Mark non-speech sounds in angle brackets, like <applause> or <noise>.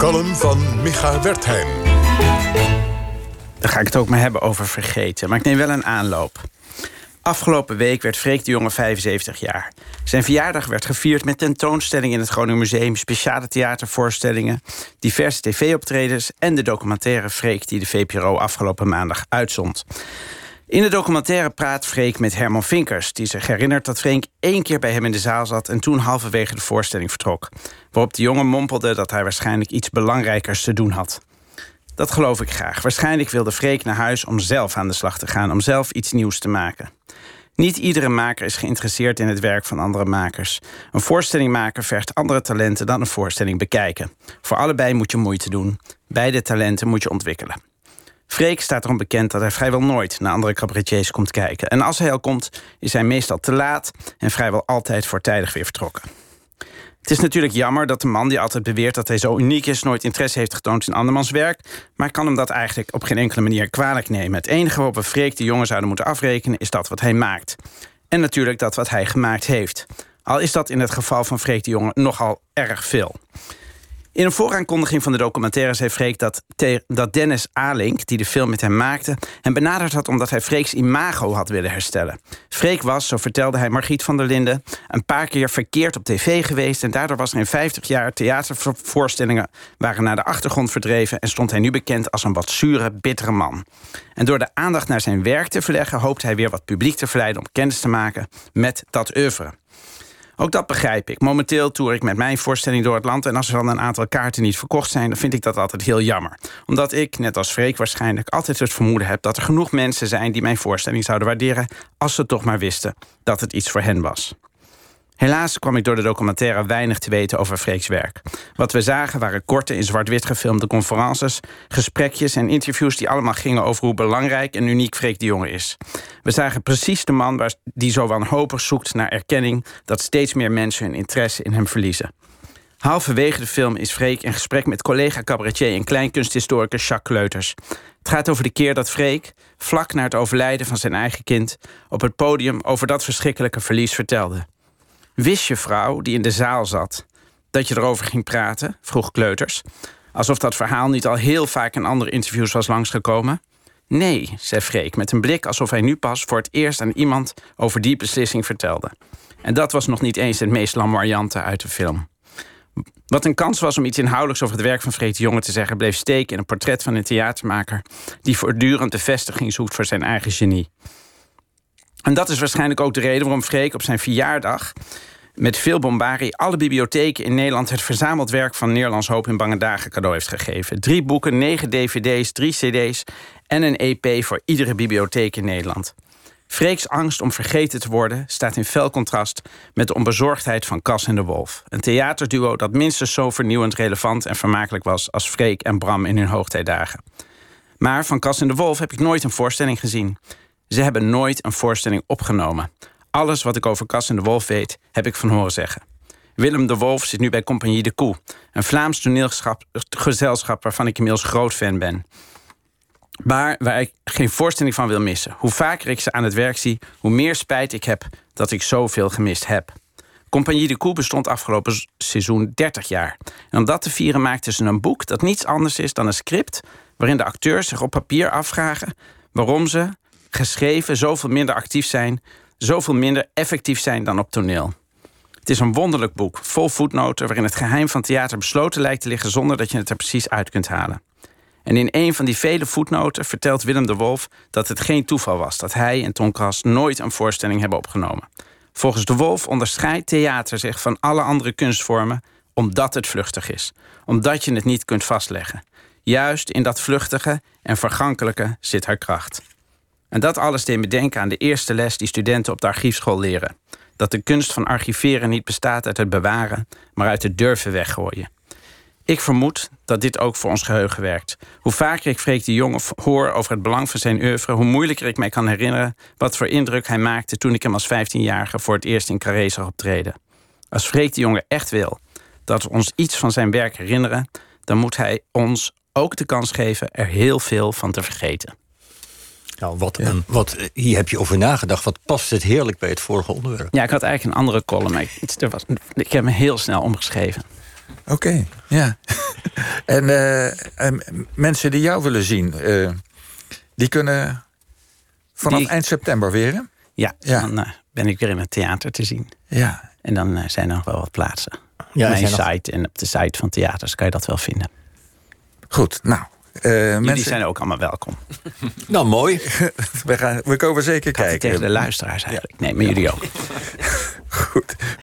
column van Micha Wertheim. Daar ga ik het ook maar hebben over vergeten. Maar ik neem wel een aanloop. Afgelopen week werd Freek de Jonge 75 jaar. Zijn verjaardag werd gevierd met tentoonstellingen in het Groningen Museum... speciale theatervoorstellingen, diverse tv-optredens... en de documentaire Freek die de VPRO afgelopen maandag uitzond. In de documentaire praat Freek met Herman Vinkers... die zich herinnert dat Freek één keer bij hem in de zaal zat... en toen halverwege de voorstelling vertrok. Waarop de jongen mompelde dat hij waarschijnlijk iets belangrijkers te doen had. Dat geloof ik graag. Waarschijnlijk wilde Freek naar huis om zelf aan de slag te gaan... om zelf iets nieuws te maken. Niet iedere maker is geïnteresseerd in het werk van andere makers. Een voorstelling maken vergt andere talenten dan een voorstelling bekijken. Voor allebei moet je moeite doen. Beide talenten moet je ontwikkelen. Freek staat erom bekend dat hij vrijwel nooit naar andere cabaretiers komt kijken. En als hij al komt, is hij meestal te laat en vrijwel altijd voortijdig weer vertrokken. Het is natuurlijk jammer dat de man die altijd beweert dat hij zo uniek is... nooit interesse heeft getoond in andermans werk... maar ik kan hem dat eigenlijk op geen enkele manier kwalijk nemen. Het enige waarop we Freek de jongen zouden moeten afrekenen... is dat wat hij maakt. En natuurlijk dat wat hij gemaakt heeft. Al is dat in het geval van Freek de jongen nogal erg veel. In een vooraankondiging van de documentaire zei Freek dat, dat Dennis Alink, die de film met hem maakte, hem benaderd had omdat hij Freeks imago had willen herstellen. Freek was, zo vertelde hij Margriet van der Linden, een paar keer verkeerd op tv geweest en daardoor was er in 50 jaar theatervoorstellingen waren naar de achtergrond verdreven en stond hij nu bekend als een wat zure, bittere man. En door de aandacht naar zijn werk te verleggen, hoopt hij weer wat publiek te verleiden om kennis te maken met dat oeuvre. Ook dat begrijp ik. Momenteel toer ik met mijn voorstelling door het land... en als er dan een aantal kaarten niet verkocht zijn... dan vind ik dat altijd heel jammer. Omdat ik, net als Freek waarschijnlijk... altijd het vermoeden heb dat er genoeg mensen zijn... die mijn voorstelling zouden waarderen... als ze toch maar wisten dat het iets voor hen was. Helaas kwam ik door de documentaire weinig te weten over Freeks werk. Wat we zagen waren korte in zwart-wit gefilmde conferences... gesprekjes en interviews die allemaal gingen over hoe belangrijk en uniek Freek de Jonge is. We zagen precies de man die zo wanhopig zoekt naar erkenning... dat steeds meer mensen hun interesse in hem verliezen. Halverwege de film is Freek in gesprek met collega cabaretier... en kleinkunsthistoricus Jacques Kleuters. Het gaat over de keer dat Freek, vlak na het overlijden van zijn eigen kind... op het podium over dat verschrikkelijke verlies vertelde. Wist je vrouw, die in de zaal zat, dat je erover ging praten? vroeg Kleuters. Alsof dat verhaal niet al heel vaak in andere interviews was langsgekomen. Nee, zei Freek met een blik alsof hij nu pas voor het eerst aan iemand over die beslissing vertelde. En dat was nog niet eens het meest lamoyante uit de film. Wat een kans was om iets inhoudelijks over het werk van Freek de Jonge te zeggen, bleef steken in een portret van een theatermaker die voortdurend de vestiging zoekt voor zijn eigen genie. En dat is waarschijnlijk ook de reden waarom Freek op zijn verjaardag met veel bombarie alle bibliotheken in Nederland... het verzameld werk van Nederlands Hoop in Bange Dagen cadeau heeft gegeven. Drie boeken, negen dvd's, drie cd's en een EP voor iedere bibliotheek in Nederland. Freeks angst om vergeten te worden staat in fel contrast... met de onbezorgdheid van Cas en de Wolf. Een theaterduo dat minstens zo vernieuwend, relevant en vermakelijk was... als Freek en Bram in hun hoogtijdagen. Maar van Cas en de Wolf heb ik nooit een voorstelling gezien. Ze hebben nooit een voorstelling opgenomen. Alles wat ik over Cas en de Wolf weet, heb ik van horen zeggen. Willem de Wolf zit nu bij Compagnie de Koe. Een Vlaams toneelgezelschap waarvan ik inmiddels groot fan ben. Maar waar ik geen voorstelling van wil missen. Hoe vaker ik ze aan het werk zie, hoe meer spijt ik heb dat ik zoveel gemist heb. Compagnie de Koe bestond afgelopen seizoen 30 jaar. En om dat te vieren maakten ze een boek dat niets anders is dan een script... waarin de acteurs zich op papier afvragen... waarom ze, geschreven, zoveel minder actief zijn zoveel minder effectief zijn dan op toneel. Het is een wonderlijk boek, vol voetnoten... waarin het geheim van theater besloten lijkt te liggen... zonder dat je het er precies uit kunt halen. En in een van die vele voetnoten vertelt Willem de Wolf... dat het geen toeval was dat hij en Ton Kras nooit een voorstelling hebben opgenomen. Volgens de Wolf onderscheidt theater zich van alle andere kunstvormen... omdat het vluchtig is. Omdat je het niet kunt vastleggen. Juist in dat vluchtige en vergankelijke zit haar kracht. En dat alles deed me denken aan de eerste les die studenten op de archiefschool leren. Dat de kunst van archiveren niet bestaat uit het bewaren, maar uit het durven weggooien. Ik vermoed dat dit ook voor ons geheugen werkt. Hoe vaker ik Freek de Jonge hoor over het belang van zijn oeuvre... hoe moeilijker ik mij kan herinneren wat voor indruk hij maakte... toen ik hem als 15-jarige voor het eerst in Carré zag optreden. Als Freek de Jonge echt wil dat we ons iets van zijn werk herinneren... dan moet hij ons ook de kans geven er heel veel van te vergeten. Nou, wat, een, wat, hier heb je over nagedacht. Wat past het heerlijk bij het vorige onderwerp? Ja, ik had eigenlijk een andere column. Maar ik, was, ik heb me heel snel omgeschreven. Oké, ja. <laughs> En, eh, en mensen die jou willen zien, eh, die kunnen vanaf Die- eind september weer, hè? Ja, Ja. dan eh, ben ik weer in het theater te zien. Ja. En dan eh, zijn er nog wel wat plaatsen. Ja, op mijn nog- site en op de site van theaters kan je dat wel vinden. Goed, nou. Eh, Jullie mensen, zijn ook allemaal welkom. <laughs> Nou, mooi. <laughs> we, gaan, we komen zeker kijken. tegen de luisteraars eigenlijk. Nee, maar jullie ook. <laughs> Goed.